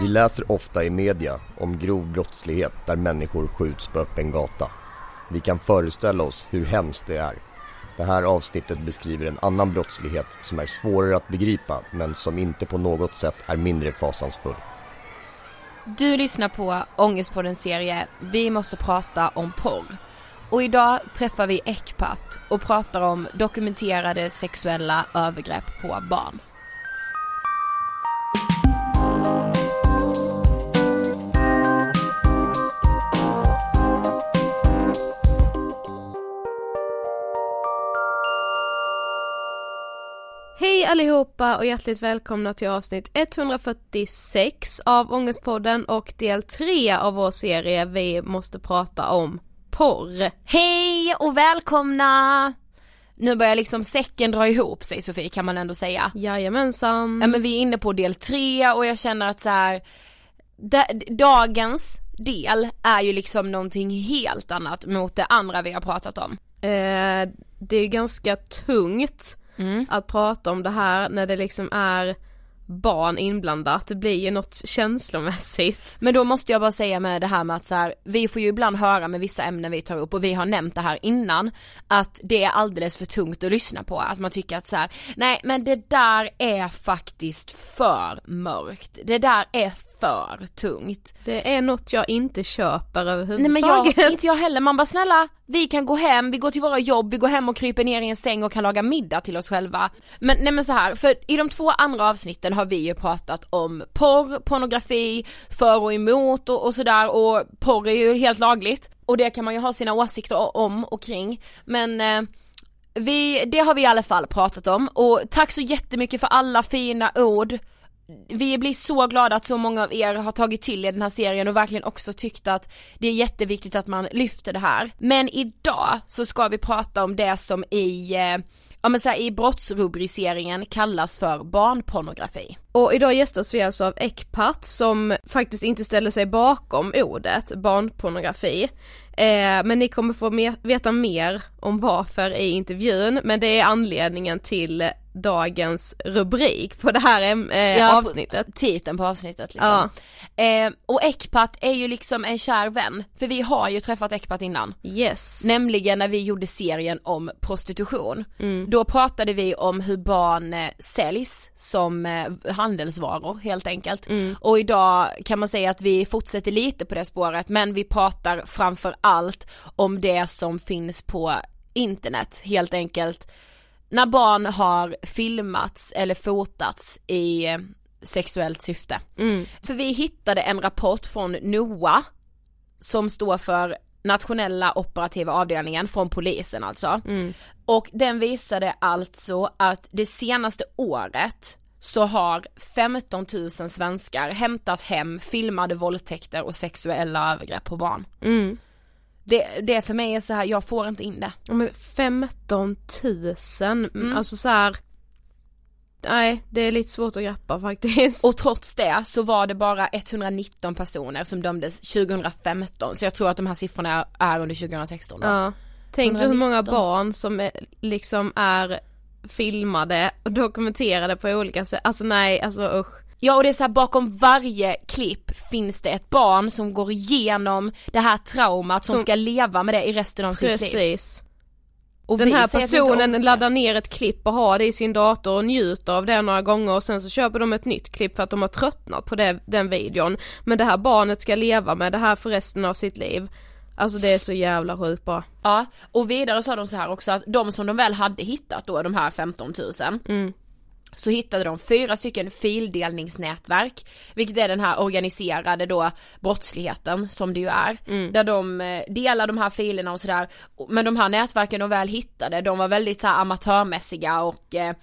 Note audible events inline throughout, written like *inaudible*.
Vi läser ofta i media om grov brottslighet där människor skjuts på öppen gata. Vi kan föreställa oss hur hemskt det är. Det här avsnittet beskriver en annan brottslighet som är svårare att begripa men som inte på något sätt är mindre fasansfull. Du lyssnar på Ångestpodden-serie Vi måste prata om porr. Och idag träffar vi Ekpat och pratar om dokumenterade sexuella övergrepp på barn. Hej allihopa och hjärtligt välkomna till avsnitt 146 av Ångestpodden och del 3 av vår serie Vi måste prata om porr. Hej och välkomna! Nu börjar liksom säcken dra ihop sig Sofie kan man ändå säga. Jajamensan. Ja men vi är inne på del tre och jag känner att så här, dagens del är ju liksom någonting helt annat mot det andra vi har pratat om. Eh, det är ganska tungt Mm. att prata om det här när det liksom är barn inblandat, det blir ju något känslomässigt. Men då måste jag bara säga med det här med att så här, vi får ju ibland höra med vissa ämnen vi tar upp och vi har nämnt det här innan, att det är alldeles för tungt att lyssna på, att man tycker att så här, nej men det där är faktiskt för mörkt, det där är för tungt. Det är något jag inte köper Nej överhuvudtaget. men jag, inte jag heller, man bara snälla, vi kan gå hem, vi går till våra jobb, vi går hem och kryper ner i en säng och kan laga middag till oss själva. Men nej men så här, för i de två andra avsnitten har vi ju pratat om porr, pornografi, för och emot och, och sådär och porr är ju helt lagligt och det kan man ju ha sina åsikter om och kring men eh, vi, det har vi i alla fall pratat om och tack så jättemycket för alla fina ord vi blir så glada att så många av er har tagit till er den här serien och verkligen också tyckt att det är jätteviktigt att man lyfter det här. Men idag så ska vi prata om det som i, eh, ja men så här, i brottsrubriceringen kallas för barnpornografi. Och idag gästas vi alltså av Ecpat som faktiskt inte ställer sig bakom ordet barnpornografi. Eh, men ni kommer få me- veta mer om varför i intervjun, men det är anledningen till dagens rubrik på det här eh, Ja, på- avsnittet. Titeln på avsnittet liksom. Eh, och Ecpat är ju liksom en kär vän, för vi har ju träffat Ecpat innan. Yes. Nämligen när vi gjorde serien om prostitution. Mm. Då pratade vi om hur barn eh, säljs som eh, handelsvaror helt enkelt. Mm. Och idag kan man säga att vi fortsätter lite på det spåret men vi pratar framför allt om det som finns på internet helt enkelt. När barn har filmats eller fotats i sexuellt syfte. Mm. För vi hittade en rapport från NOA som står för nationella operativa avdelningen från polisen alltså. Mm. Och den visade alltså att det senaste året så har 15 000 svenskar hämtat hem filmade våldtäkter och sexuella övergrepp på barn. Mm. Det, det för mig är så här, jag får inte in det. Ja, men 15 000, Mm. alltså så här. Nej, det är lite svårt att greppa faktiskt. Och trots det så var det bara 119 personer som dömdes 2015 så jag tror att de här siffrorna är under 2016 då. Ja. Tänk hur många 119. barn som är, liksom är filmade och dokumenterade på olika sätt, alltså nej, alltså usch. Ja och det är så här, bakom varje klipp finns det ett barn som går igenom det här traumat som, Som- ska leva med det i resten av sitt liv. Precis. Och Den här personen laddar ner ett klipp och har det i sin dator och njuter av det några gånger och sen så köper de ett nytt klipp för att de har tröttnat på det, den videon. Men det här barnet ska leva med det här för resten av sitt liv. Alltså det är så jävla sjukt bra. Ja, och vidare sa de så här också att de som de väl hade hittat då, de här 15 000 Mm. Så hittade de fyra stycken fildelningsnätverk, vilket är den här organiserade då brottsligheten som det ju är, där de eh, delar de här filerna och sådär, men de här nätverken de väl hittade, de var väldigt så amatörmässiga och eh,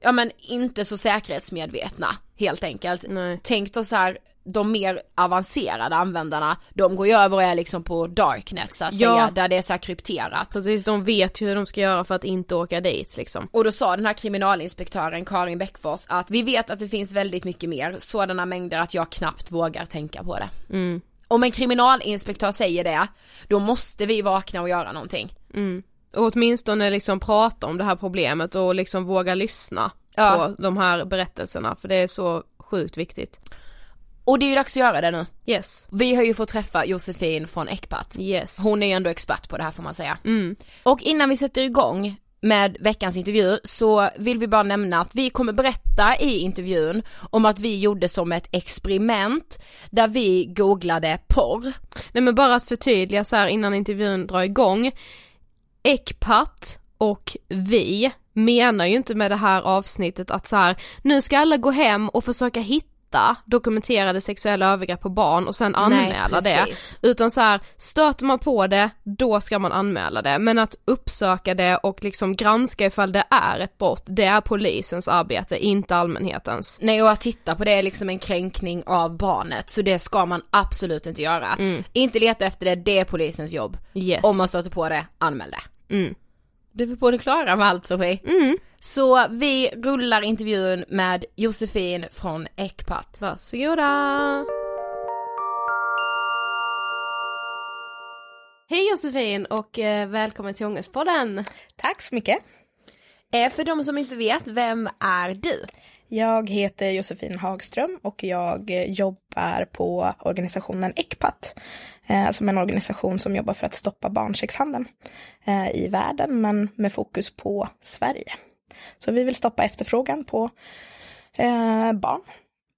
ja men inte så säkerhetsmedvetna helt enkelt. Nej. Tänk då så här de mer avancerade användarna, de går ju över och är liksom på darknet så att Ja. säga, där det är så krypterat. Precis, de vet ju hur de ska göra för att inte åka dit liksom. Och då sa den här kriminalinspektören Karin Bäckfors att vi vet att det finns väldigt mycket mer, sådana mängder att jag knappt vågar tänka på det. Mm. Om en kriminalinspektör säger det, då måste vi vakna och göra någonting. Och åtminstone liksom prata om det här problemet och liksom våga lyssna Ja. på de här berättelserna för det är så sjukt viktigt. Och det är ju dags att göra det nu. Yes, Vi har ju fått träffa Josefin från Ecpat. yes. Hon är ju ändå expert på det här får man säga. Mm. Och innan vi sätter igång med veckans intervju så vill vi bara nämna att vi kommer berätta i intervjun om att vi gjorde som ett experiment där vi googlade porr. Nej men bara att förtydliga så här innan intervjun drar igång. Ecpat och vi menar ju inte med det här avsnittet att så här, nu ska alla gå hem och försöka hitta dokumenterade sexuella övergrepp på barn och sen anmäla det. precis. Utan så här, stöter man på det, då ska man anmäla det. Men att uppsöka det och liksom granska ifall det är ett brott, det är polisens arbete, inte allmänhetens. Nej och att titta på det är liksom en kränkning av barnet så det ska man absolut inte göra. Inte leta efter det, det är polisens jobb. Yes. Om man stöter på det, anmäl det. Mm. Du är på det klara med allt Sofie. Mm. Så vi rullar intervjun med Josefin från Ecpat. Varsågoda! Hej Josefin och eh, välkommen till Ångestpodden. Tack så mycket. Eh, för de som inte vet, vem är du? Jag heter Josefin Hagström och jag eh, jobbar på organisationen ECPAT, eh, som är en organisation som jobbar för att stoppa barnsexhandeln eh, i världen, men med fokus på Sverige. Så vi vill stoppa efterfrågan på eh, barn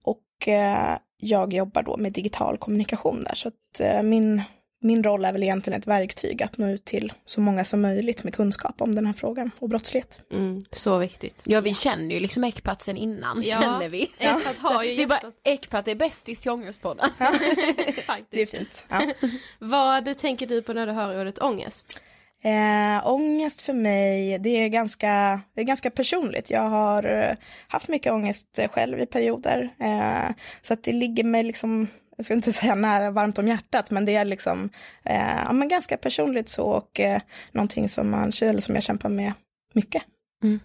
och eh, jag jobbar då med digital kommunikation där, så att eh, min min roll är väl egentligen ett verktyg att nå ut till så många som möjligt med kunskap om den här frågan och brottslighet. Mm, så viktigt. Ja vi känner ju liksom Ekpat sen innan, Ja, känner vi. *laughs* Ekpat har ju gästat. Ekpat är bästis till Ångestpodden. *laughs* Det är fint. Ja. *laughs* Vad tänker du på när du hör ordet ångest? Eh, ångest för mig, det är, ganska, det är ganska personligt. Jag har eh, haft mycket ångest själv i perioder. Eh, så att det ligger mig liksom, jag ska inte *laughs* säga nära varmt om hjärtat, men det är liksom eh, ja, men ganska personligt så och eh, någonting som, man, eller som jag kämpar med mycket. Mm.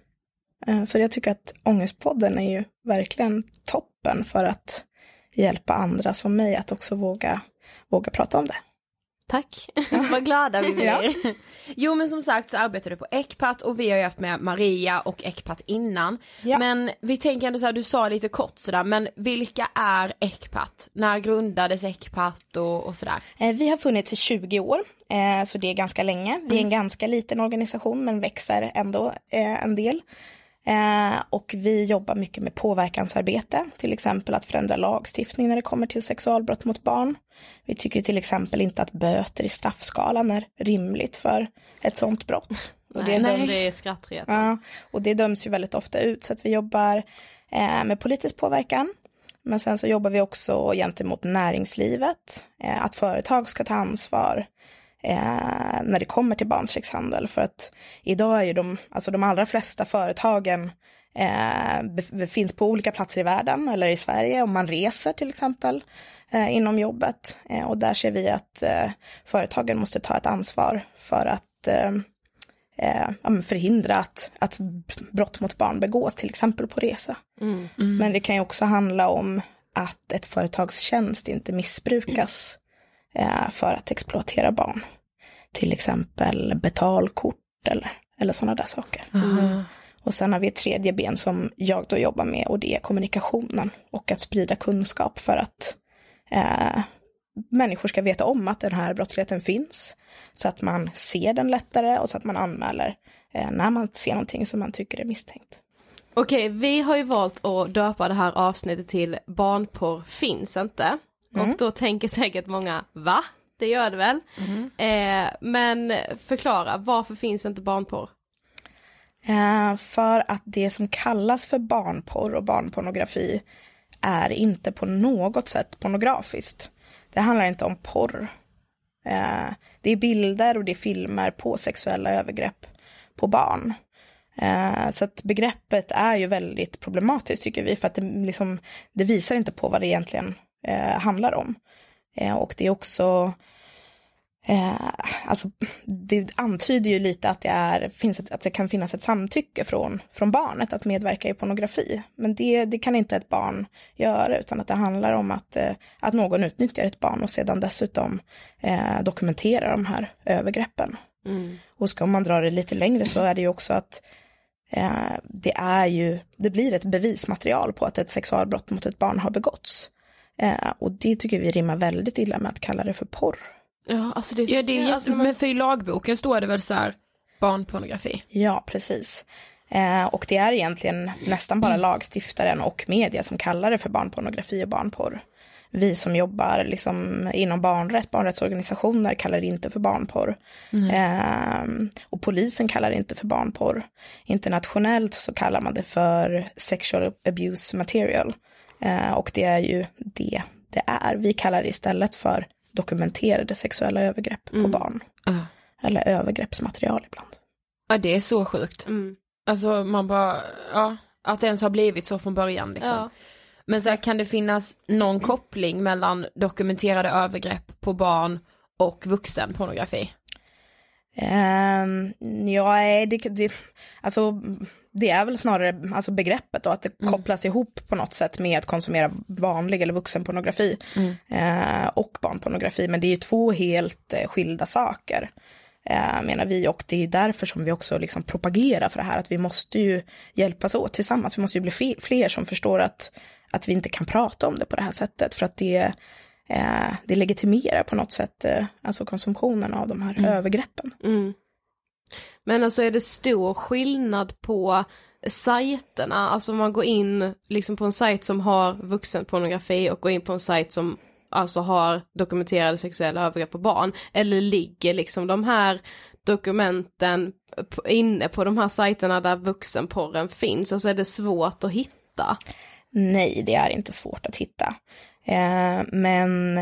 Eh, så jag tycker att Ångestpodden är ju verkligen toppen för att hjälpa andra som mig att också våga, våga prata om det. Tack. *laughs* Vad glada vi *laughs* blir. Ja. Jo men som sagt så arbetar du på Ekpat och vi har ju haft med Maria och Ekpat innan. Ja. Men vi tänker ändå så här, du sa lite kort sådär, men vilka är Ekpat? När grundades Ekpat och, och sådär? Eh, Vi har funnits i 20 år, eh, så det är ganska länge. Vi är en ganska liten organisation men växer ändå eh, en del. Eh, Och vi jobbar mycket med påverkansarbete, till exempel att förändra lagstiftning när det kommer till sexualbrott mot barn. Vi tycker till exempel inte att böter i straffskalan är rimligt för ett sådant brott. Och det, Nej, döms, det är ja, och det döms ju väldigt ofta ut, så att vi jobbar eh, med politisk påverkan. Men sen så jobbar vi också gentemot näringslivet, eh, att företag ska ta ansvar eh, när det kommer till barnsexhandel. För att idag är ju de, alltså de allra flesta företagen eh, finns på olika platser i världen eller i Sverige om man reser till exempel inom jobbet. Eh, och där ser vi att eh, företagen måste ta ett ansvar för att eh, eh, förhindra att, att brott mot barn begås, till exempel på resa. Men det kan ju också handla om att ett företags tjänst inte missbrukas eh, för att exploatera barn. Till exempel betalkort eller, eller sådana där saker. Och sen har vi ett tredje ben som jag då jobbar med och det är kommunikationen och att sprida kunskap för att eh, människor ska veta om att den här brottsligheten finns. Så att man ser den lättare och så att man anmäler eh, när man ser någonting som man tycker är misstänkt. Okej, vi har ju valt att döpa det här avsnittet till barnporr finns inte. Och då tänker säkert många, va? Det gör det väl? Eh, men förklara, varför finns inte barnporr? Eh, för att det som kallas för barnporr och barnpornografi är inte på något sätt pornografiskt. Det handlar inte om porr. Eh, det är bilder och det är filmer på sexuella övergrepp på barn. Eh, så att begreppet är ju väldigt problematiskt tycker vi, för att det, liksom, det visar inte på vad det egentligen eh, handlar om. Eh, och det är också Eh, alltså, det antyder ju lite att det, är, finns ett, att det kan finnas ett samtycke från, från barnet att medverka i pornografi. Men det, det kan inte ett barn göra, utan att det handlar om att, eh, att någon utnyttjar ett barn och sedan dessutom eh, dokumenterar de här övergreppen. Och ska man dra det lite längre så är det ju också att eh, det är ju, det blir ett bevismaterial på att ett sexualbrott mot ett barn har begåtts. Eh, och det tycker vi rimmar väldigt illa med att kalla det för porr. Ja, alltså det är, Ja det är alltså, men för i lagboken står det väl så här barnpornografi? Ja, precis. Eh, och det är egentligen nästan bara lagstiftaren och media som kallar det för barnpornografi och barnporr. Vi som jobbar liksom inom barnrätt, barnrättsorganisationer kallar det inte för barnporr. Eh, och polisen kallar det inte för barnporr. Internationellt så kallar man det för sexual abuse material. Eh, och det är ju det det är. Vi kallar det istället för dokumenterade sexuella övergrepp på barn. Eller övergreppsmaterial ibland. Ja det är så sjukt. Mm. Alltså man bara, ja, att det ens har blivit så från början liksom. Ja. Men så här, kan det finnas någon koppling mellan dokumenterade övergrepp på barn och vuxenpornografi? Um, ja, det, det, alltså det är väl snarare alltså begreppet då, att det mm. kopplas ihop på något sätt med att konsumera vanlig eller vuxenpornografi mm. eh, och barnpornografi, men det är ju två helt eh, skilda saker. Eh, menar vi och det är därför som vi också liksom propagerar för det här att vi måste ju hjälpas åt tillsammans. Vi måste ju bli fler som förstår att, att vi inte kan prata om det på det här sättet för att det, eh, det legitimerar på något sätt eh, alltså konsumtionen av de här mm. övergreppen. Mm. Men alltså är det stor skillnad på sajterna, alltså om man går in liksom på en sajt som har vuxenpornografi och går in på en sajt som alltså har dokumenterade sexuella övergrepp på barn, eller ligger liksom de här dokumenten inne på de här sajterna där vuxenporren finns, alltså är det svårt att hitta? Nej, det är inte svårt att hitta. Eh, men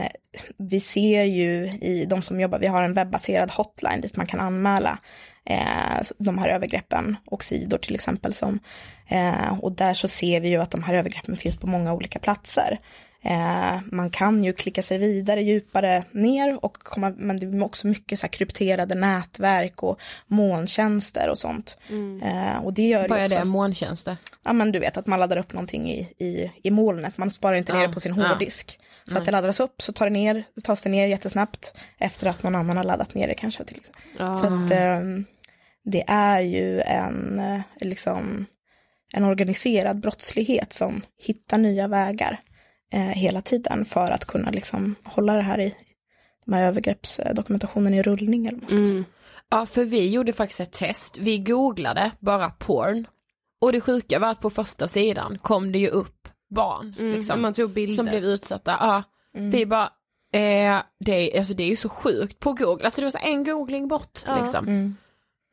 vi ser ju i de som jobbar, vi har en webbaserad hotline dit man kan anmäla eh, de här övergreppen och sidor till exempel. Som, eh, och där så ser vi ju att de här övergreppen finns på många olika platser. Eh, man kan ju klicka sig vidare djupare ner och komma, men det är också mycket så här krypterade nätverk och molntjänster och sånt. Mm. Eh, och det gör Vad är också, det, molntjänster? Ja men du vet att man laddar upp någonting i, i, i molnet, man sparar inte ner det på sin hårddisk. Så att det laddas upp så tar det ner, tas det ner jättesnabbt efter att någon annan har laddat ner det kanske. Till exempel. Så att eh, det är ju en, eh, liksom, en organiserad brottslighet som hittar nya vägar eh, hela tiden för att kunna liksom hålla det här i de här övergreppsdokumentationen i rullning. Eller vad mm. Ja, för vi gjorde faktiskt ett test. Vi googlade bara porn. Och det sjuka var att på första sidan kom det ju upp barn. Mm, liksom, man tog bilder. Som blev utsatta. Ja, mm. vi bara, eh, det, alltså det är ju så sjukt på google. Alltså det var så en googling bort ja. liksom. Mm.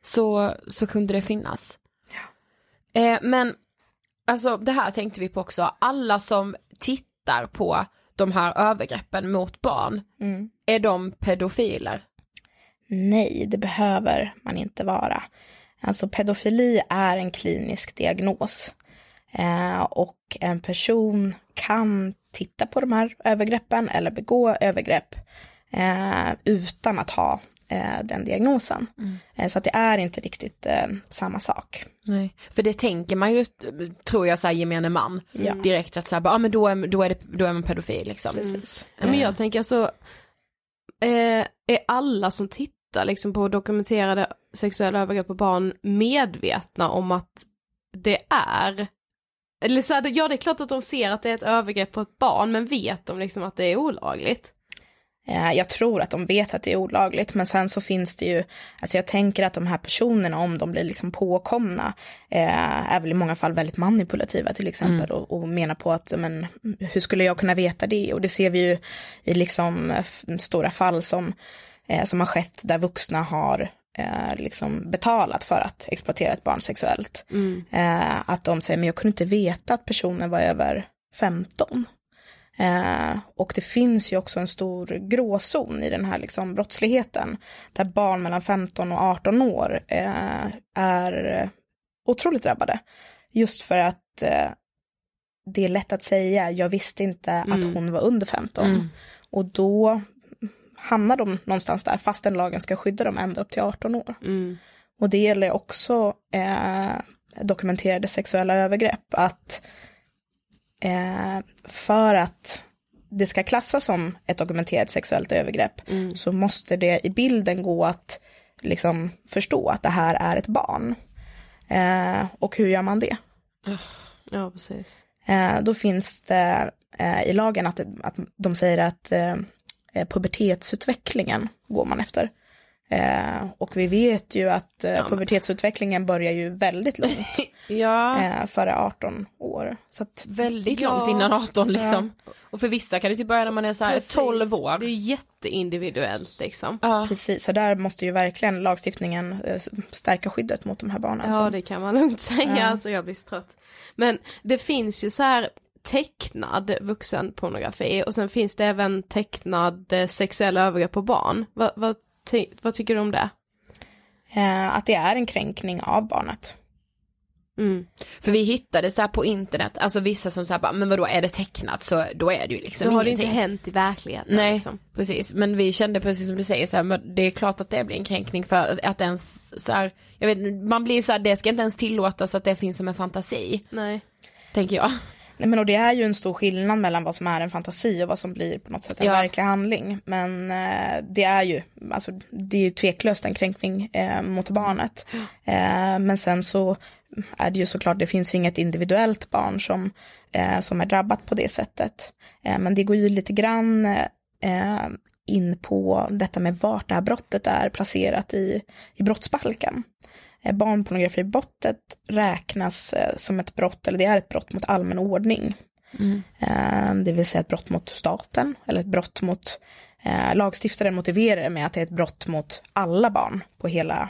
Så, så kunde det finnas. Ja. Eh, men alltså det här tänkte vi på också. Alla som tittar tittar på de här övergreppen mot barn, mm. är de pedofiler? Nej, det behöver man inte vara. Alltså pedofili är en klinisk diagnos. Eh, och en person kan titta på de här övergreppen eller begå övergrepp eh, utan att ha den diagnosen. Mm. Eh, så att det är inte riktigt eh, samma sak. Nej, för det tänker man ju, tror jag, så här, gemene man ja. direkt att så här, ah, men då är, då, är det, då är man pedofil liksom. Precis. Mm. Men jag tänker alltså, eh, är alla som tittar liksom på dokumenterade sexuella övergrepp på barn medvetna om att det är eller så här, ja det är klart att de ser att det är ett övergrepp på ett barn men vet de liksom att det är olagligt? Eh, jag tror att de vet att det är olagligt, men sen så finns det ju, alltså jag tänker att de här personerna, om de blir liksom påkomna, eh, är väl i många fall väldigt manipulativa till exempel mm. och, och menar på att, men hur skulle jag kunna veta det? Och det ser vi ju i liksom stora fall som, eh, som har skett där vuxna har liksom betalat för att exploatera ett barn sexuellt. Mm. Att de säger, men jag kunde inte veta att personen var över 15. Eh, och det finns ju också en stor gråzon i den här liksom brottsligheten, där barn mellan 15 och 18 år eh, är otroligt drabbade. Just för att eh, det är lätt att säga, jag visste inte mm. att hon var under 15. Mm. Och då hamnar de någonstans där, fastän lagen ska skydda dem ända upp till 18 år. Mm. Och det gäller också eh, dokumenterade sexuella övergrepp, att eh, för att det ska klassas som ett dokumenterat sexuellt övergrepp mm. så måste det i bilden gå att liksom förstå att det här är ett barn. Eh, och hur gör man det? Ja, precis. Eh, då finns det eh, i lagen att, att de säger att eh, pubertetsutvecklingen går man efter. Eh, och vi vet ju att eh, ja, pubertetsutvecklingen börjar ju väldigt långt. *laughs* ja. eh, före 18 år. Så att, väldigt ja. långt innan 18 liksom. Ja. Och för vissa kan det typ börja när man är så här Precis. 12 år. Det är jätteindividuellt liksom. Ja. Precis, så där måste ju verkligen lagstiftningen eh, stärka skyddet mot de här barnen. Ja så. det kan man lugnt säga, ja. alltså jag blir trött. Men det finns ju så här tecknad vuxenpornografi och sen finns det även tecknad eh, sexuella övergrepp på barn. Vad, vad vad tycker du om det? Eh, att det är en kränkning av barnet. Mm. För vi hittade så här på internet, alltså vissa som säger men vadå är det tecknat så då är det ju liksom Då har ingenting. det inte hänt i verkligheten. Nej, Liksom. precis. Men vi kände precis som du säger så här, men det är klart att det blir en kränkning för att ens så här, jag vet man blir så här, det ska inte ens tillåtas att det finns som en fantasi, Nej. tänker jag. Nej, men och det är ju en stor skillnad mellan vad som är en fantasi och vad som blir på något sätt en Ja. verklig handling. Men eh, det är ju, alltså, det är ju tveklöst en kränkning eh, mot barnet. Eh, men sen så är det ju såklart, det finns inget individuellt barn som, eh, som är drabbat på det sättet. Eh, men det går ju lite grann eh, in på detta med vart det här brottet är placerat i, i brottsbalken. Eh, Barnpornografibrottet räknas eh, som ett brott, eller det är ett brott mot allmän ordning. Eh, Det vill säga ett brott mot staten, eller ett brott mot lagstiftaren motiverar det med att det är ett brott mot alla barn på hela,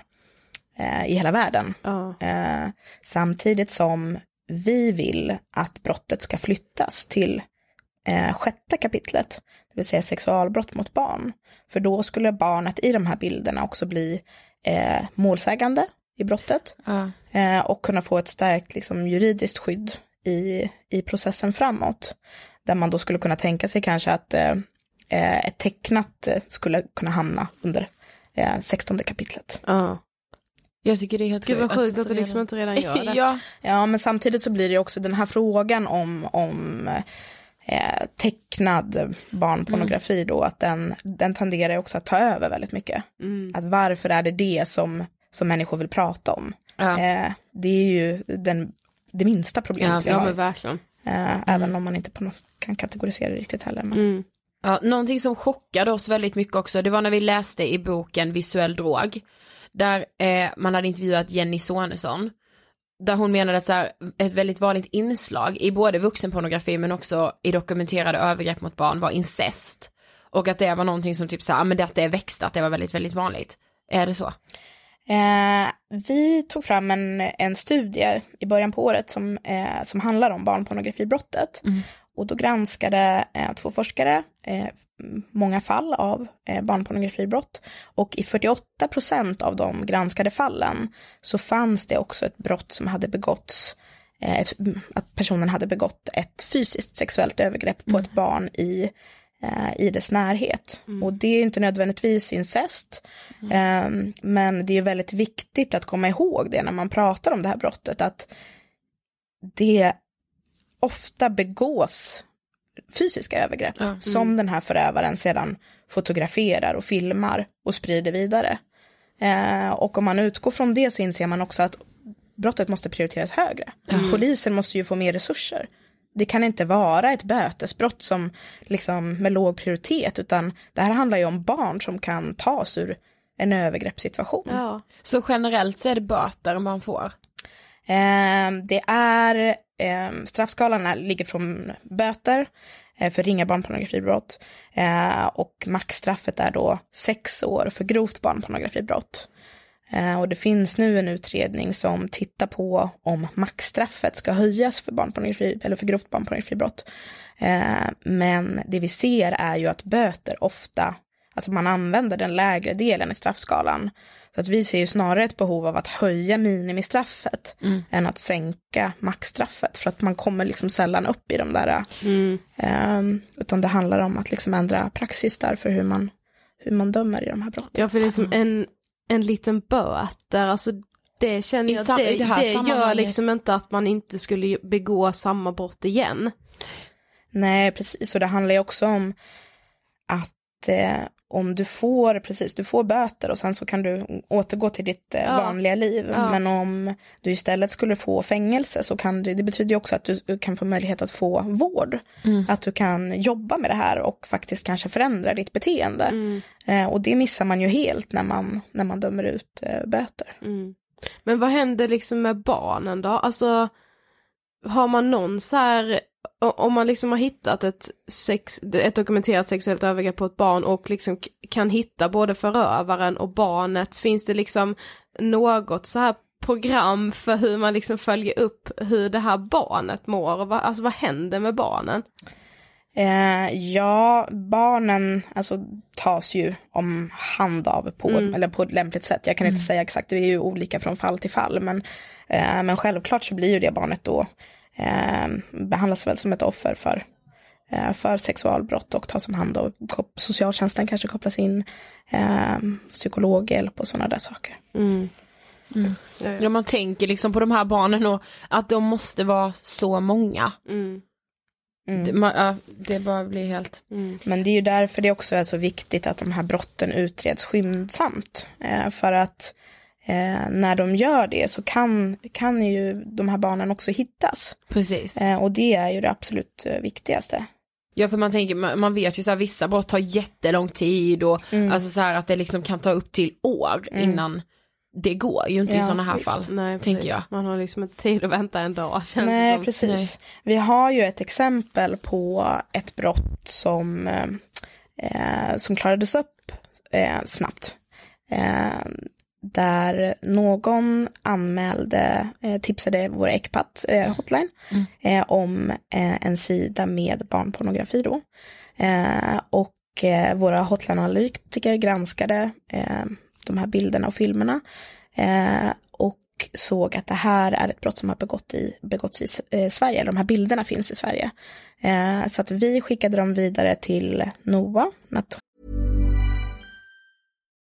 i hela världen. Eh, samtidigt som vi vill att brottet ska flyttas till sjätte kapitlet, det vill säga sexualbrott mot barn. För då skulle barnet i de här bilderna också bli målsägande i brottet Ja. eh, och kunna få ett starkt liksom, juridiskt skydd i, i processen framåt. Där man då skulle kunna tänka sig kanske att eh, eh, ett tecknat eh, skulle kunna hamna under eh, 16 kapitlet. Ja. Jag tycker det är helt Gud vad sjukt att du liksom inte redan *laughs* gör det. ja. Ja, men samtidigt så blir det också den här frågan om, om eh, tecknad barnpornografi då, att den, den tenderar också att ta över väldigt mycket. Mm. Att varför är det det som, som människor vill prata om? Ja. Eh, det är ju den, det minsta problemet vi Ja har. men verkligen. Eh, Även om man inte på något, kan kategorisera det riktigt heller. Men... Mm. Ja, någonting som chockade oss väldigt mycket också, det var när vi läste i boken Visuell drog, där eh, man hade intervjuat Jenny Sonesson, där hon menade att så här, ett väldigt vanligt inslag i både vuxenpornografi men också i dokumenterade övergrepp mot barn var incest. Och att det var någonting som typ så här, ja, men det att det växte, att det var väldigt, väldigt vanligt. Är det så? Eh, vi tog fram en, en studie i början på året som, eh, som handlar om barnpornografibrottet. Och då granskade eh, två forskare eh, många fall av eh, barnpornografibrott. Och i 48 procent av de granskade fallen så fanns det också ett brott som hade begåtts, eh, ett, att personen hade begått ett fysiskt sexuellt övergrepp på ett barn i i dess närhet. Och det är inte nödvändigtvis incest, eh, men det är väldigt viktigt att komma ihåg det när man pratar om det här brottet, att det ofta begås fysiska övergrepp som den här förövaren sedan fotograferar och filmar och sprider vidare. Eh, och om man utgår från det så inser man också att brottet måste prioriteras högre. Polisen måste ju få mer resurser. Det kan inte vara ett bötesbrott som liksom med låg prioritet, utan det här handlar ju om barn som kan tas ur en övergreppssituation. Ja. Så generellt så är det böter man får? Eh, det är, eh, straffskalan ligger från böter eh, för ringa barnpornografibrott eh, och maxstraffet är då sex år för grovt barnpornografibrott. Eh, och det finns nu en utredning som tittar på om maxstraffet ska höjas för barnpornografi eller för grovt barnpornografibrott. Eh, men det vi ser är ju att böter ofta, alltså man använder den lägre delen i straffskalan. Så att vi ser ju snarare ett behov av att höja minimistraffet än att sänka maxstraffet. För att man kommer liksom sällan upp i de där, eh, utan det handlar om att liksom ändra praxis där för hur man, hur man dömer i de här brotten. Ja för liksom en, en liten böter, alltså det känner jag, det, det det gör liksom inte att man inte skulle begå samma brott igen. Nej, precis. Och det handlar ju också om att eh, om du får, precis, du får böter och sen så kan du återgå till ditt eh, Ja. vanliga liv. Ja. Men om du istället skulle få fängelse så kan det, det betyder ju också att du kan få möjlighet att få vård. Att du kan jobba med det här och faktiskt kanske förändra ditt beteende. Eh, och det missar man ju helt när man, när man dömer ut eh, böter. Mm. Men vad händer liksom med barnen då? Alltså har man någon så här, om man liksom har hittat ett, sex, ett dokumenterat sexuellt övergrepp på ett barn och liksom kan hitta både förövaren och barnet, finns det liksom något så här program för hur man liksom följer upp hur det här barnet mår och vad, alltså vad händer med barnen? Eh, ja, barnen alltså, tas ju om hand av på, Mm. eller på ett lämpligt sätt. Jag kan inte säga exakt, det är ju olika från fall till fall. Men, eh, men självklart så blir ju det barnet då behandlas väl som ett offer för, eh, för sexualbrott och tas om hand och kop- socialtjänsten kanske kopplas in, eh, psykologhjälp och sådana där saker. Mm. Ja, man tänker liksom på de här barnen och att de måste vara så många. Mm. Det, man, ja, det bara blir helt... Men det är ju därför det också är så viktigt att de här brotten utreds skyndsamt. Eh, för att eh, när de gör det så kan, kan ju de här barnen också hittas. Precis. Eh, och det är ju det absolut eh, viktigaste. Ja för man tänker, man, vet ju så här, vissa brott tar jättelång tid och Mm. alltså så här att det liksom kan ta upp till år innan det går ju inte i Ja, sådana här visst. fall. Nej, tänker jag. Man har liksom inte tid att vänta en dag känns Nej, som. precis. Vi har ju ett exempel på ett brott som, eh, eh, som klarades upp eh, snabbt. Eh, där någon anmälde, eh, tipsade vår Ecpat eh, hotline eh, om en sida med barnpornografi då. Och våra hotline-analytiker granskade de här bilderna och filmerna. Och såg att det här är ett brott som har begått i, begåtts i Sverige, eller de här bilderna finns i Sverige. Så att vi skickade dem vidare till NOA,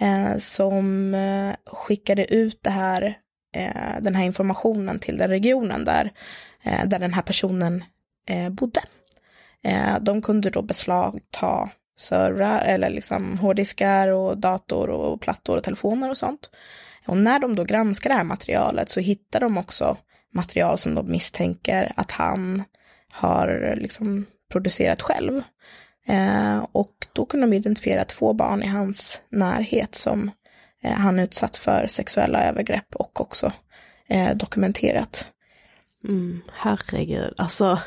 Eh, som eh, skickade ut det här, eh, den här informationen till den regionen där, eh, där den här personen eh, bodde. Eh, de kunde då beslagta servrar eller liksom hårddiskar och dator och plattor och telefoner och sånt. Och när de då granskar det här materialet så hittar de också material som de misstänker att han har liksom producerat själv. Eh, och då kunde de identifiera två barn i hans närhet som eh, han utsatt för sexuella övergrepp och också eh, dokumenterat. Mm, herregud, alltså.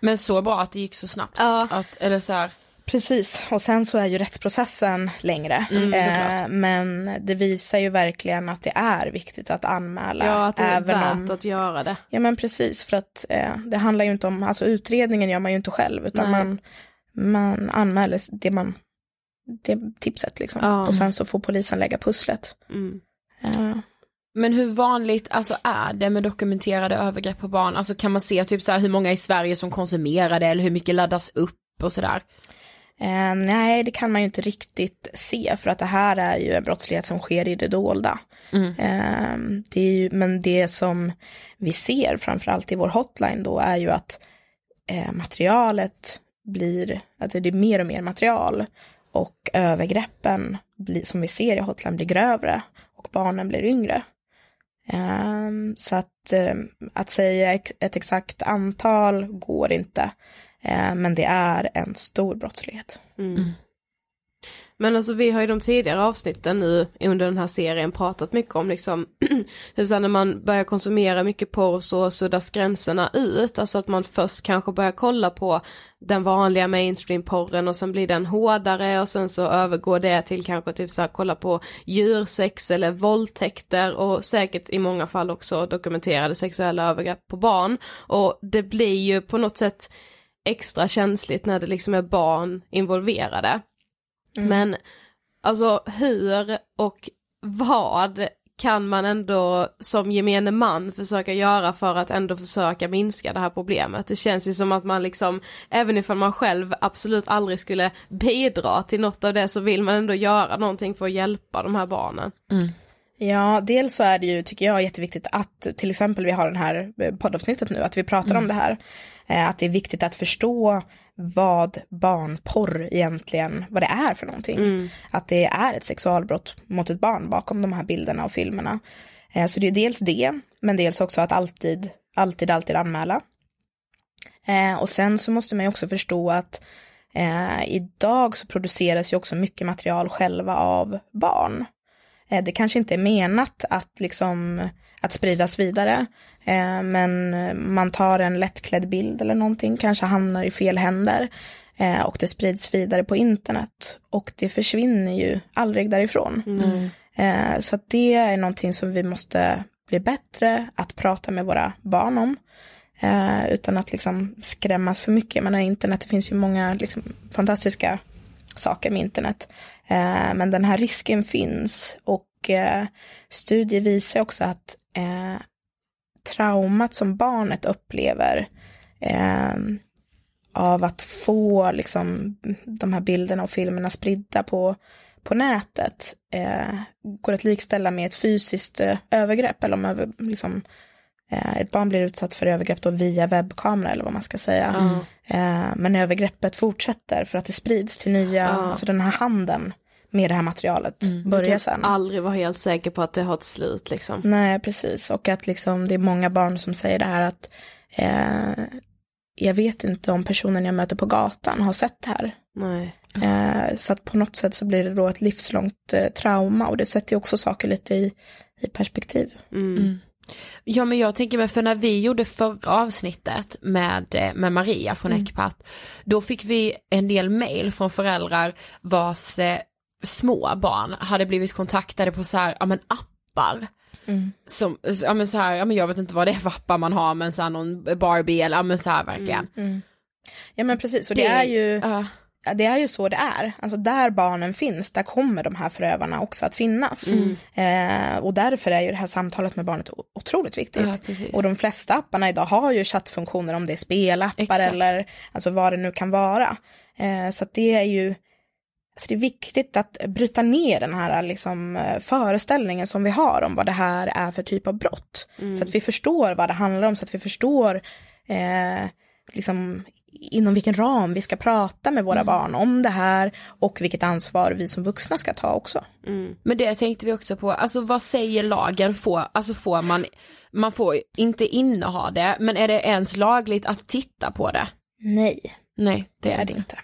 Men så bra att det gick så snabbt. Ja. Att, eller så här, Precis, och sen så är ju rättsprocessen längre. Mm, eh, men det visar ju verkligen att det är viktigt att anmäla. Ja, att det är även värt om... att göra det. Ja men precis, för att eh, det handlar ju inte om, alltså utredningen gör man ju inte själv, utan Nej. man, man anmäler det man, det tipset liksom. Ja. Och sen så får polisen lägga pusslet. Mm. Eh, Men hur vanligt alltså, är det med dokumenterade övergrepp på barn? Alltså kan man se typ så här, hur många i Sverige som konsumerar det eller hur mycket laddas upp och sådär? Eh, nej, det kan man ju inte riktigt se för att det här är ju en brottslighet som sker i det dolda. Eh, det är ju, men det som vi ser framförallt i vår hotline då är ju att eh, materialet blir, att det är mer och mer material och övergreppen blir, som vi ser i hotline blir grövre och barnen blir yngre. Eh, så att, eh, att säga ex- ett exakt antal går inte. Eh, men det är en stor brottslighet. Mm. Men alltså vi har ju de tidigare avsnitten nu under den här serien pratat mycket om liksom *clears throat* hur sen när man börjar konsumera mycket porr så suddas gränserna ut, alltså att man först kanske börjar kolla på den vanliga mainstream-porren och sen blir den hårdare och sen så övergår det till kanske typ så här kolla på djursex eller våldtäkter och säkert i många fall också dokumenterade sexuella övergrepp på barn och det blir ju på något sätt extra känsligt när det liksom är barn involverade. Mm. Men alltså hur och vad kan man ändå som gemene man försöka göra för att ändå försöka minska det här problemet. Det känns ju som att man liksom, även ifall man själv absolut aldrig skulle bidra till något av det så vill man ändå göra någonting för att hjälpa de här barnen. Mm. Ja, dels så är det ju, tycker jag, jätteviktigt att till exempel vi har den här poddavsnittet nu, att vi pratar mm. om det här. Eh, att det är viktigt att förstå vad barnporr egentligen, vad det är för någonting. Mm. Att det är ett sexualbrott mot ett barn bakom de här bilderna och filmerna. Eh, så det är dels det, men dels också att alltid, alltid, alltid anmäla. Eh, och sen så måste man ju också förstå att idag så produceras ju också mycket material själva av barn. Det kanske inte är menat att liksom att spridas vidare. Eh, men man tar en lättklädd bild eller någonting, kanske hamnar i fel händer eh, och det sprids vidare på internet och det försvinner ju aldrig därifrån. Mm. så att det är någonting som vi måste bli bättre att prata med våra barn om. utan att liksom skrämmas för mycket. Men internet, det finns ju många liksom, fantastiska saker med internet. Eh, men den här risken finns och eh, studier visar också att eh, traumat som barnet upplever av att få liksom, de här bilderna och filmerna spridda på, på nätet eh, går att likställa med ett fysiskt eh, övergrepp eller om över, liksom, eh, ett barn blir utsatt för övergrepp då via webbkamera eller vad man ska säga. Mm. men övergreppet fortsätter för att det sprids till nya, mm. alltså den här handeln med det här materialet mm. börja sen. aldrig vara helt säker på att det har ett slut liksom. Nej, precis. Och att liksom det är många barn som säger det här att eh, jag vet inte om personen jag möter på gatan har sett det här. Nej. Eh, så att på något sätt så blir det då ett livslångt eh, trauma och det sätter ju också saker lite i, i perspektiv. Mm. mm. Ja men jag tänker mig för när vi gjorde förra avsnittet med, eh, med Maria från mm. Ecpat, då fick vi en del mail från föräldrar vars eh, små barn hade blivit kontaktade på så här, ja men appar. Mm. Som, ja men så här, ja men jag vet inte vad det är för appar man har men så här någon Barbie eller ja men så här verkligen. Mm. Mm. Ja men precis och det, det är ju uh. Det är ju så det är, alltså där barnen finns, där kommer de här förövarna också att finnas. Mm. Eh, och därför är ju det här samtalet med barnet otroligt viktigt. Ja, och de flesta apparna idag har ju chattfunktioner om det är spelappar Exakt. eller alltså vad det nu kan vara. Eh, så det är ju Alltså det är viktigt att bryta ner den här liksom, eh, föreställningen som vi har om vad det här är för typ av brott. Mm. Så att vi förstår vad det handlar om, så att vi förstår eh, liksom, inom vilken ram vi ska prata med våra mm. barn om det här och vilket ansvar vi som vuxna ska ta också. Mm. Men det tänkte vi också på, alltså vad säger lagen? Får, alltså får man, man får inte inneha det, men är det ens lagligt att titta på det? Nej. Nej, det, det är det inte.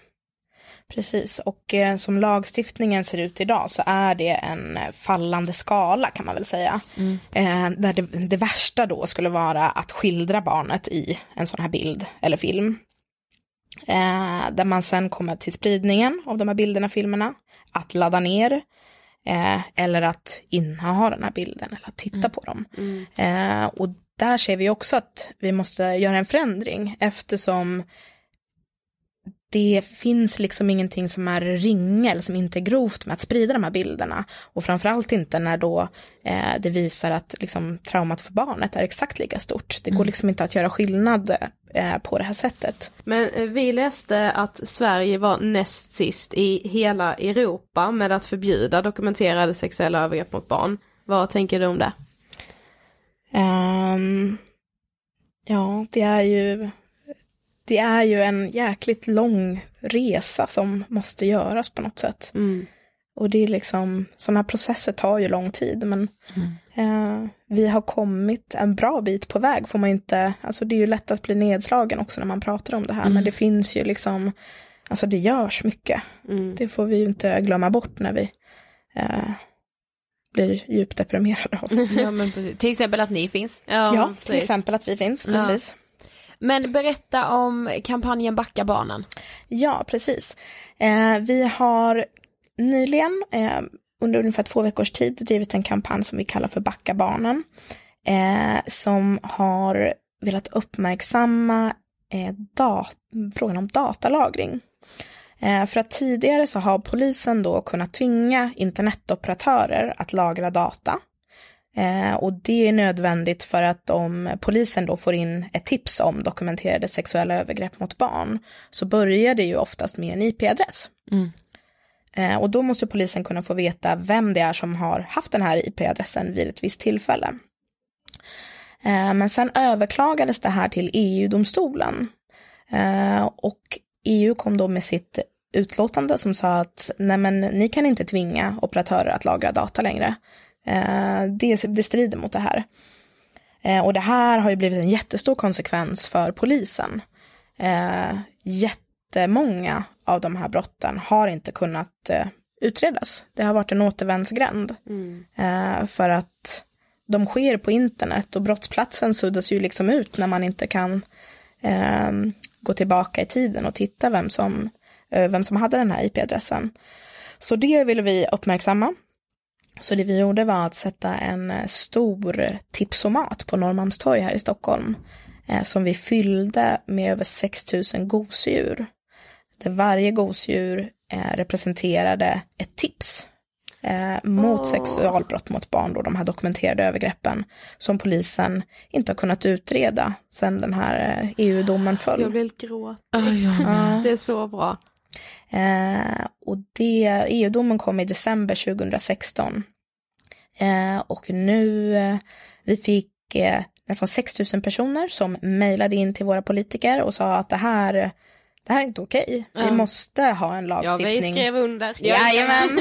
Precis, och eh, som lagstiftningen ser ut idag så är det en fallande skala kan man väl säga. Mm. Eh, där det, det, värsta då skulle vara att skildra barnet i en sån här bild eller film. Eh, där man sen kommer till spridningen av de här bilderna, filmerna, att ladda ner eh, eller att inneha den här bilden eller att titta mm. på dem. Mm. Eh, och där ser vi också att vi måste göra en förändring eftersom det finns liksom ingenting som är ringa eller som inte är grovt med att sprida de här bilderna. Och framförallt inte när då eh, det visar att liksom, traumat för barnet är exakt lika stort. Det går mm. liksom inte att göra skillnad eh, på det här sättet. Men eh, vi läste att Sverige var näst sist i hela Europa med att förbjuda dokumenterade sexuella övergrepp mot barn. Vad tänker du om det? Um, ja, det är ju det är ju en jäkligt lång resa som måste göras på något sätt. Mm. och det är liksom, sådana processer tar ju lång tid, men eh, vi har kommit en bra bit på väg, får man inte, alltså det är ju lätt att bli nedslagen också när man pratar om det här, men det finns ju liksom, alltså det görs mycket. Det får vi ju inte glömma bort när vi eh, blir djupt deprimerade av. *laughs* Ja, men precis. Till exempel att ni finns. Ja, till precis. exempel att vi finns, precis. Men berätta om kampanjen Backa barnen. Ja, precis. Eh, vi har nyligen eh, under ungefär två veckors tid drivit en kampanj som vi kallar för Backa barnen. Eh, som har velat uppmärksamma eh, dat- frågan om datalagring. Eh, för att tidigare så har polisen då kunnat tvinga internetoperatörer att lagra data. Eh, och det är nödvändigt för att om polisen då får in ett tips om dokumenterade sexuella övergrepp mot barn så börjar det ju oftast med en IP-adress. Eh, och då måste polisen kunna få veta vem det är som har haft den här IP-adressen vid ett visst tillfälle. Eh, men sen överklagades det här till EU-domstolen. Eh, och EU kom då med sitt utlåtande som sa att nej men ni kan inte tvinga operatörer att lagra data längre. Eh, det, det strider mot det här. Eh, och det här har ju blivit en jättestor konsekvens för polisen. Eh, jättemånga av de här brotten har inte kunnat utredas. Det har varit en återvändsgränd. Eh, för att de sker på internet och brottsplatsen suddas ju liksom ut när man inte kan eh, gå tillbaka i tiden och titta vem som, eh, vem som hade den här IP-adressen. Så det ville vi uppmärksamma. Så det vi gjorde var att sätta en eh, stor tipsomat på Norrmalmstorg här i Stockholm. Eh, som vi fyllde med över 6000 gosedjur. Där varje gosedjur eh, representerade ett tips mot sexualbrott mot barn, då, de här dokumenterade övergreppen som polisen inte har kunnat utreda sedan den här EU-domen föll. Jag blir helt gråt. Ja. Det är så bra. Eh, och det, EU-domen kom i december 2016. Eh, och nu, eh, vi fick eh, nästan 6 000 personer som mejlade in till våra politiker och sa att det här, det här är inte okej. Vi måste ha en Ja, lagstiftning. *laughs* vi skrev under. Jajamän.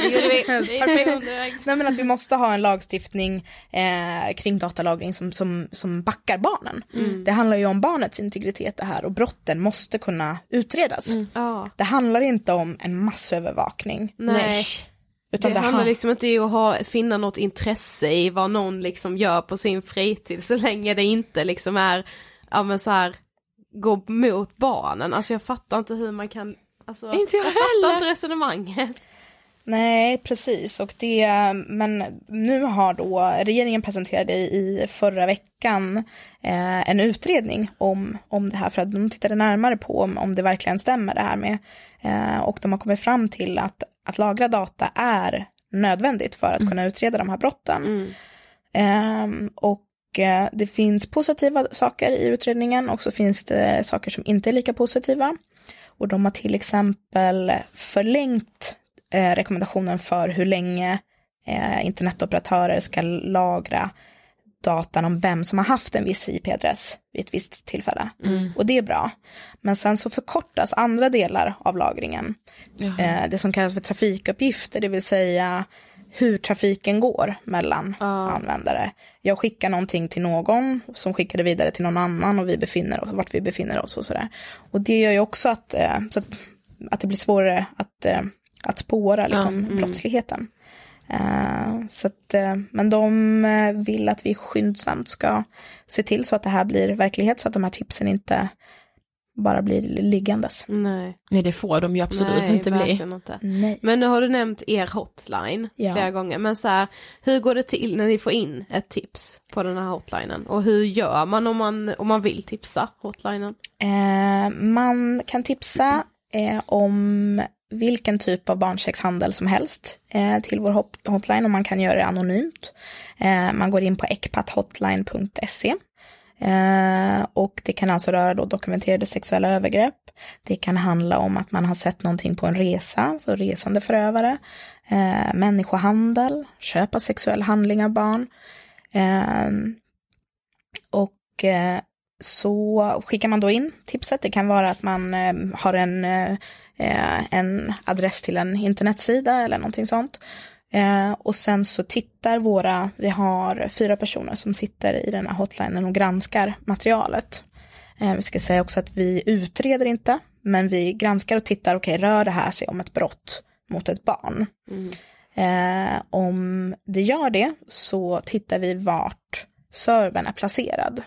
Nej men att vi måste ha en lagstiftning eh, kring datalagring som, som, som backar barnen. Mm. Det handlar ju om barnets integritet det här och brotten måste kunna utredas. Ja. Det handlar inte om en massövervakning. Nej. Utan det det, handlar han- liksom inte om att ha, finna något intresse i vad någon liksom gör på sin fritid så länge det inte liksom är, ja men så här, gå mot barnen. Alltså jag fattar inte hur man kan, alltså Inte jag fattar heller. inte resonemanget. Nej, precis. Och det, men nu har då regeringen presenterade i förra veckan eh, en utredning om, om det här för att de tittade närmare på om, om det verkligen stämmer det här med. Eh, och de har kommit fram till att, att lagra data är nödvändigt för att kunna utreda de här brotten. Och eh, det finns positiva saker i utredningen och så finns det saker som inte är lika positiva. Och de har till exempel förlängt eh, rekommendationen för hur länge eh, internetoperatörer ska lagra datan om vem som har haft en viss IP-adress vid ett visst tillfälle. Och det är bra. Men sen så förkortas andra delar av lagringen. Eh, det som kallas för trafikuppgifter, det vill säga hur trafiken går mellan användare. Jag skickar någonting till någon som skickar det vidare till någon annan och vi befinner oss, vart vi befinner oss och sådär. Och det gör ju också att, eh, så att, att det blir svårare att, eh, att spåra liksom, brottsligheten. Eh, så att, eh, men de eh, vill att vi skyndsamt ska se till så att det här blir verklighet så att de här tipsen inte bara blir liggandes. Nej, Nej det får de ju absolut Nej inte bli. inte. Nej. Men nu har du nämnt er hotline Ja. flera gånger, men så här, hur går det till när ni får in ett tips på den här hotlinen? Och hur gör man om man, om man vill tipsa hotlinen? Eh, man kan tipsa eh, om vilken typ av barnsexhandel som helst eh, till vår hot- hotline och man kan göra det anonymt. Eh, man går in på ecpathotline.se eh, och det kan alltså röra då dokumenterade sexuella övergrepp. Det kan handla om att man har sett någonting på en resa, så resande förövare, eh, människohandel, köp av sexuell handling av barn. Eh, och eh, så skickar man då in tipset. Det kan vara att man eh, har en, eh, eh en adress till en internetsida eller någonting sånt. Eh, och sen så tittar våra, vi har fyra personer som sitter i den här hotlinen och granskar materialet. Eh, vi ska säga också att vi utreder inte, men vi granskar och tittar, okej, okay, rör det här sig om ett brott mot ett barn? Mm. Eh, om det gör det så tittar vi vart servern är placerad.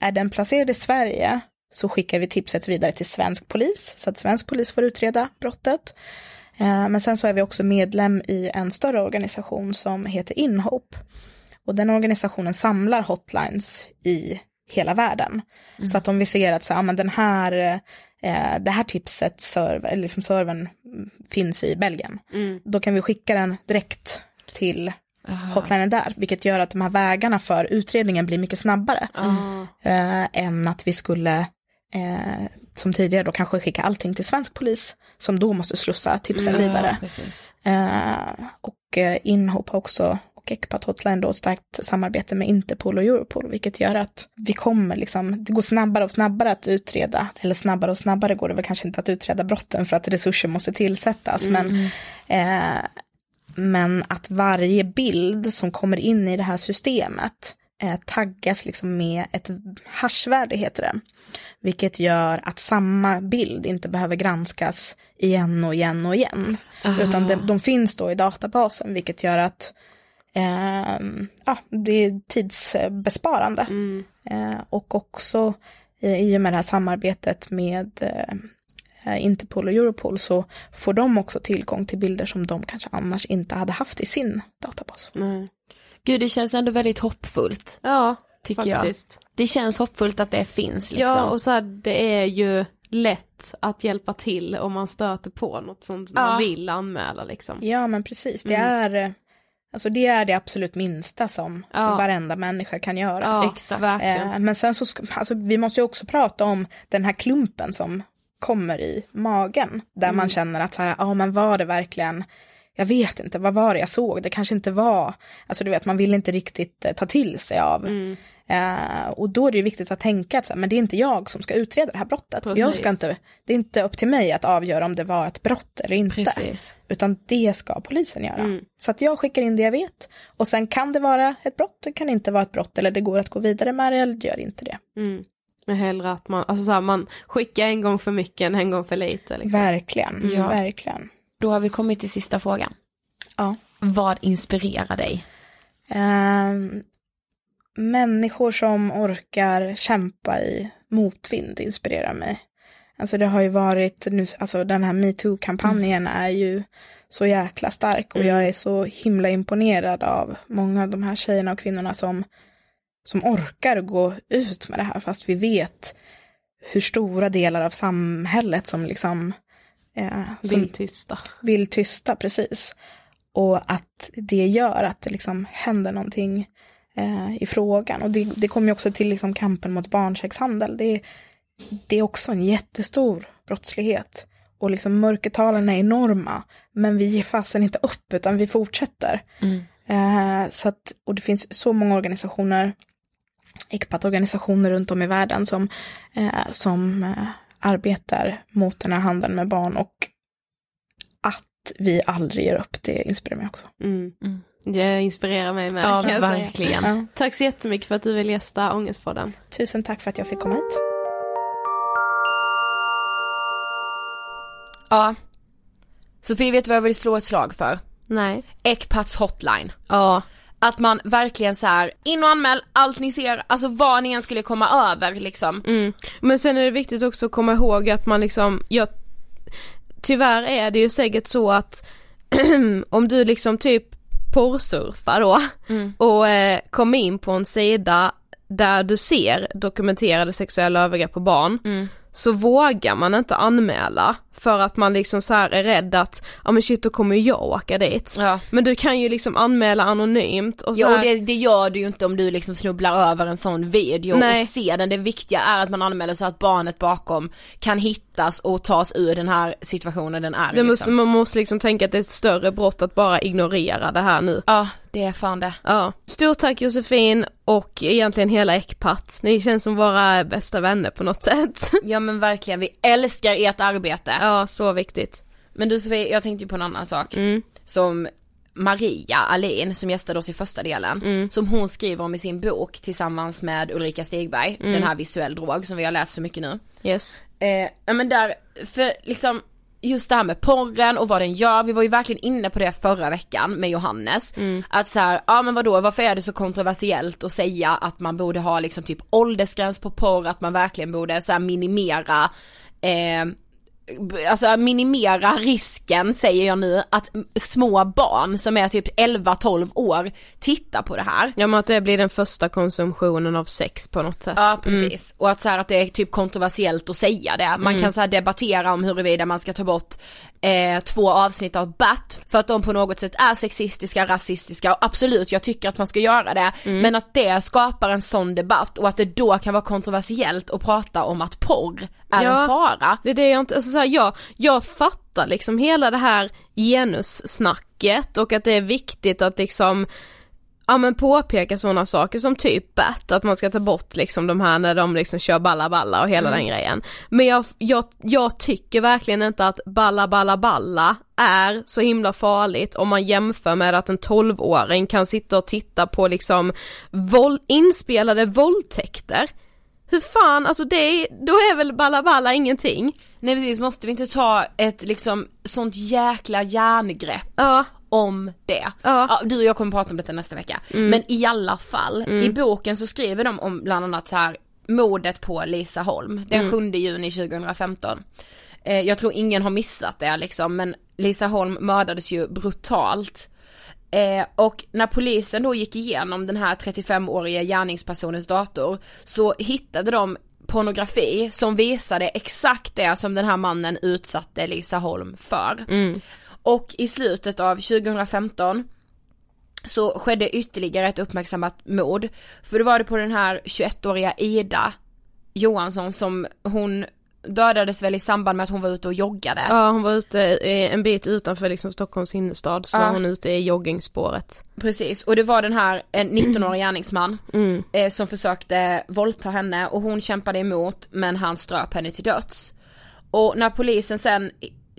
Är den placerad i Sverige så skickar vi tipset vidare till svensk polis så att svensk polis får utreda brottet. Eh, men sen så är vi också medlem i en större organisation som heter Inhope. Och den organisationen samlar hotlines i hela världen. Mm. Så att om vi ser att så, ja, men den här, eh, det här tipset, server, liksom servern finns i Belgien, mm. då kan vi skicka den direkt till Aha. hotlinen där, vilket gör att de här vägarna för utredningen blir mycket snabbare. Mm. Eh, än att vi skulle, eh, som tidigare då, kanske skicka allting till svensk polis, som då måste slussa tipsen mm, vidare. Eh, och eh, Inhopp har också och Ecpat Hotline då starkt samarbete med Interpol och Europol, vilket gör att vi kommer liksom, det går snabbare och snabbare att utreda, eller snabbare och snabbare går det väl kanske inte att utreda brotten för att resurser måste tillsättas, mm. men eh, men att varje bild som kommer in i det här systemet eh, taggas liksom med ett hashvärde heter det. Vilket gör att samma bild inte behöver granskas igen och igen och igen. Aha. Utan de, de, finns då i databasen vilket gör att eh, ja, det är tidsbesparande. Mm. Eh, och också eh, i och med det här samarbetet med eh, Interpol och Europol så får de också tillgång till bilder som de kanske annars inte hade haft i sin databas. Mm. Gud, det känns ändå väldigt hoppfullt. Ja, tycker faktiskt. jag. Det känns hoppfullt att det finns liksom. Ja, och så här, det är ju lätt att hjälpa till om man stöter på något sånt ja. man vill anmäla liksom. Ja, men precis. Det mm. är eh, Alltså det är det absolut minsta som ja. varenda människa kan göra. Ja, exakt. Eh, men sen så, alltså, vi måste ju också prata om den här klumpen som kommer i magen. Där mm. man känner att så här, ja men var det verkligen, jag vet inte, vad var det jag såg? Det kanske inte var, alltså du vet, man vill inte riktigt eh, ta till sig av. Mm. Eh, och då är det ju viktigt att tänka att så här, men det är inte jag som ska utreda det här brottet. Jag ska inte, det är inte upp till mig att avgöra om det var ett brott eller inte. Precis. Utan det ska polisen göra. Mm. Så att jag skickar in det jag vet. Och sen kan det vara ett brott, det kan inte vara ett brott, eller det går att gå vidare med det, eller det gör inte det. Mm. Men hellre att man, alltså så här, man skickar en gång för mycket än en gång för lite. Liksom. Verkligen, ja. verkligen. Då har vi kommit till sista frågan. Ja. Vad inspirerar dig? Um, människor som orkar kämpa i motvind inspirerar mig. Alltså det har ju varit, nu, alltså den här metoo-kampanjen mm. är ju så jäkla stark och mm. jag är så himla imponerad av många av de här tjejerna och kvinnorna som som orkar gå ut med det här fast vi vet hur stora delar av samhället som liksom eh, vill tysta. Vill tysta, precis. Och att det gör att det liksom händer någonting eh, i frågan. Och det, det kommer ju också till liksom kampen mot barnsexhandel. Det, det är också en jättestor brottslighet. Och liksom mörkertalen är enorma. Men vi ger fasen inte upp utan vi fortsätter. Mm. Eh, så att, och det finns så många organisationer ECPAT-organisationer runt om i världen som, eh, som eh, arbetar mot den här handeln med barn och att vi aldrig ger upp, det inspirerar mig också. Mm. Mm. Det inspirerar mig med. Ja, kan verkligen. Ja. Tack så jättemycket för att du vill gästa Ångestpodden. Tusen tack för att jag fick komma hit. Ja. Sofie, vet du vad jag vill slå ett slag för? Nej. Ecpats hotline. Ja. Att man verkligen så här, in och anmäl allt ni ser, alltså vad ni än skulle komma över liksom. Mm. Men sen är det viktigt också att komma ihåg att man liksom, jag, tyvärr är det ju säkert så att *clears throat* om du liksom typ porrsurfar då mm. och eh, kommer in på en sida där du ser dokumenterade sexuella övergrepp på barn mm. så vågar man inte anmäla för att man liksom så är rädd att, ja men shit då kommer ju jag åka dit. Ja. Men du kan ju liksom anmäla anonymt och så Ja och det, det gör du ju inte om du liksom snubblar över en sån video Nej. och ser den. Det viktiga är att man anmäler så att barnet bakom kan hittas och tas ur den här situationen den är det måste, liksom. man måste liksom tänka att det är ett större brott att bara ignorera det här nu. Ja, det är fan det. Ja. Stort tack Josefin och egentligen hela Ecpat. Ni känns som våra bästa vänner på något sätt. Ja men verkligen, vi älskar ert arbete. Ja, så viktigt. Men du Sofie, jag tänkte ju på en annan sak. Mm. Som Maria Alin som gästade oss i första delen, Mm. som hon skriver om i sin bok tillsammans med Ulrika Stigberg, Mm. den här visuell drog som vi har läst så mycket nu. Yes. Eh, men där, för liksom just det här med porren och vad den gör, vi var ju verkligen inne på det förra veckan med Johannes. Att så här, ja men vadå, varför är det så kontroversiellt att säga att man borde ha liksom typ åldersgräns på porr, att man verkligen borde så minimera eh, Alltså minimera risken säger jag nu att små barn som är typ 11-12 år tittar på det här. Ja men att det blir den första konsumtionen av sex på något sätt. Ja precis, och att så här att det är typ kontroversiellt att säga det. Man kan så här debattera om huruvida man ska ta bort eh, två avsnitt av Bat för att de på något sätt är sexistiska, rasistiska och absolut jag tycker att man ska göra det. Men att det skapar en sån debatt och att det då kan vara kontroversiellt att prata om att porr är Ja. en fara. Det är det jag inte, alltså så här, jag, jag fattar liksom hela det här genussnacket och att det är viktigt att liksom Ja men påpeka sådana saker som typ bat, att man ska ta bort liksom de här när de liksom kör balla balla och hela den grejen. Men jag, jag, jag tycker verkligen inte att balla balla balla är så himla farligt om man jämför med att en 12-åring kan sitta och titta på liksom våld, inspelade våldtäkter. Hur fan, alltså det är, då är väl balla ingenting? Nej precis, måste vi inte ta ett liksom sånt jäkla järngrepp Ja, om det. Ja. du och jag kommer prata om detta nästa vecka. Men i alla fall, i boken så skriver de om bland annat så här mordet på Lisa Holm den 7 juni 2015. Eh, jag tror ingen har missat det liksom men Lisa Holm mördades ju brutalt. Eh, och när polisen då gick igenom den här 35-åriga gärningspersonens dator så hittade de pornografi som visade exakt det som den här mannen utsatte Lisa Holm för. Och i slutet av 2015 så skedde ytterligare ett uppmärksammat mord. För då var det på den här 21-åriga Ida Johansson som hon dödades väl i samband med att hon var ute och joggade. ja hon var ute eh, en bit utanför liksom Stockholms innerstad så Ja. var hon ute i joggingspåret. Precis, och det var den här en 19-årig gärningsman *clears throat* eh, som försökte våldta henne och hon kämpade emot men han ströp henne till döds. Och när polisen sen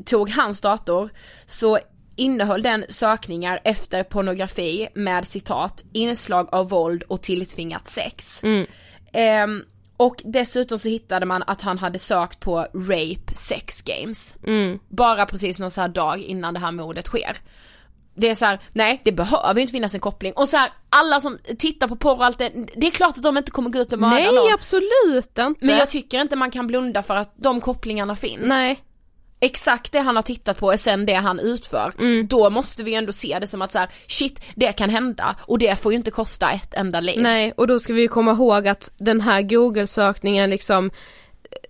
tog hans dator så innehöll den sökningar efter pornografi med citat inslag av våld och tilltvingat sex. Ehm, och dessutom så hittade man att han hade sökt på rape sex games. Bara precis någon så här dag innan det här mordet sker. Det är så här, nej det behöver ju inte finnas en koppling. Och så här, alla som tittar på porr och allt det, det är klart att de inte kommer gå ut och mörda Nej någon. absolut inte! Men jag tycker inte man kan blunda för att de kopplingarna finns. Nej. Exakt det han har tittat på är sen det han utför. Mm. Då måste vi ändå se det som att så här, shit det kan hända och det får ju inte kosta ett enda liv. Nej, och då ska vi ju komma ihåg att den här google-sökningen liksom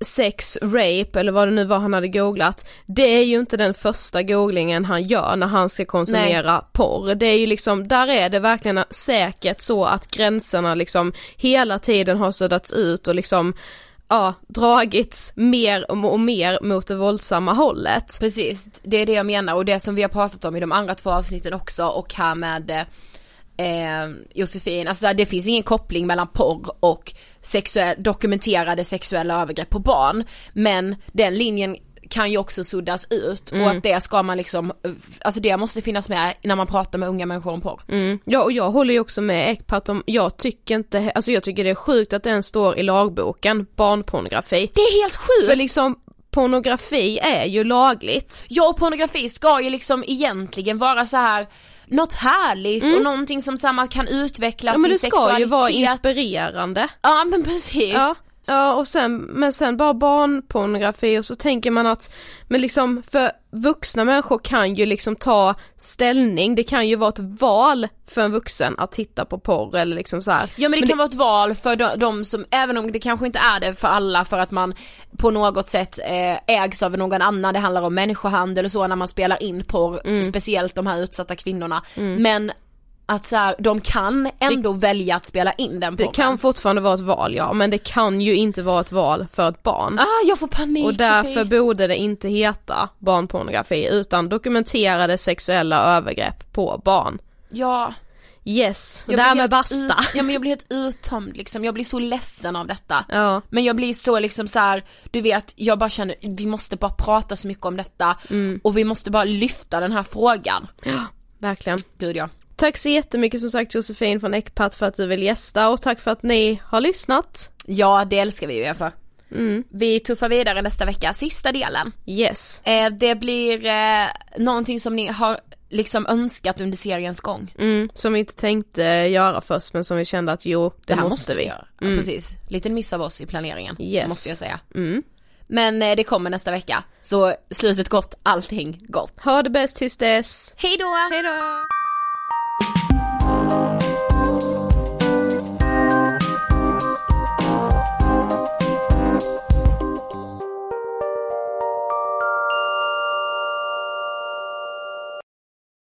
sex, rape eller vad det nu var han hade googlat, det är ju inte den första googlingen han gör när han ska konsumera porr. Det är ju liksom, där är det verkligen säkert så att gränserna liksom hela tiden har suddats ut och liksom ja, dragits mer och och mer mot det våldsamma hållet. Precis, det är det jag menar. Och det som vi har pratat om i de andra två avsnitten också och här med eh, Josefin, alltså det finns ingen koppling mellan porr och sexuell, dokumenterade sexuella övergrepp på barn. Men den linjen kan ju också suddas ut och att det ska man liksom, alltså det måste finnas med när man pratar med unga människor om porr. Mm. Ja och jag håller ju också med Ekpat om, jag tycker inte, alltså jag tycker det är sjukt att den står i lagboken, barnpornografi. Det är helt sjukt! För liksom pornografi är ju lagligt. Ja och pornografi ska ju liksom egentligen vara så här något härligt och någonting som man kan utveckla Ja men sin det ska ju vara sexualitet. inspirerande. Ja men precis. Ja. Ja och sen, men sen bara barnpornografi och så tänker man att, men liksom för vuxna människor kan ju liksom ta ställning, det kan ju vara ett val för en vuxen att titta på porr eller liksom så här. Ja men det men kan vara ett val för de, de, som, även om det kanske inte är det för alla för att man på något sätt eh, ägs av någon annan, det handlar om människohandel och så när man spelar in porr, Mm. speciellt de här utsatta kvinnorna. Men att så här, de kan ändå välja att spela in den Det porren. kan fortfarande vara ett val ja, men det kan ju inte vara ett val för ett barn. Ah jag får panik Och därför Sofie. borde det inte heta barnpornografi utan dokumenterade sexuella övergrepp på barn. Ja. Yes, Jag därmed basta. Ut, ja men jag blir helt uttömd liksom, jag blir så ledsen av detta. Ja. Men jag blir så liksom så här, du vet, jag bara känner, vi måste bara prata så mycket om detta Mm. och vi måste bara lyfta den här frågan. Verkligen. Gud ja. Tack så jättemycket som sagt Josefin från Ecpat för att du vill gästa och tack för att ni har lyssnat. Ja det älskar vi ju er för. Mm. Vi tuffar vidare nästa vecka, sista delen. Yes. Eh, det blir eh, någonting som ni har liksom önskat under seriens gång. Mm, som vi inte tänkte göra först men som vi kände att jo, det, här måste, vi. göra. Ja, Mm. Precis, liten miss av oss i planeringen, Yes. måste jag säga. Mm. Men eh, det kommer nästa vecka, så slutet gott, allting gott. Ha det bäst tills dess. Hej då! Hej då!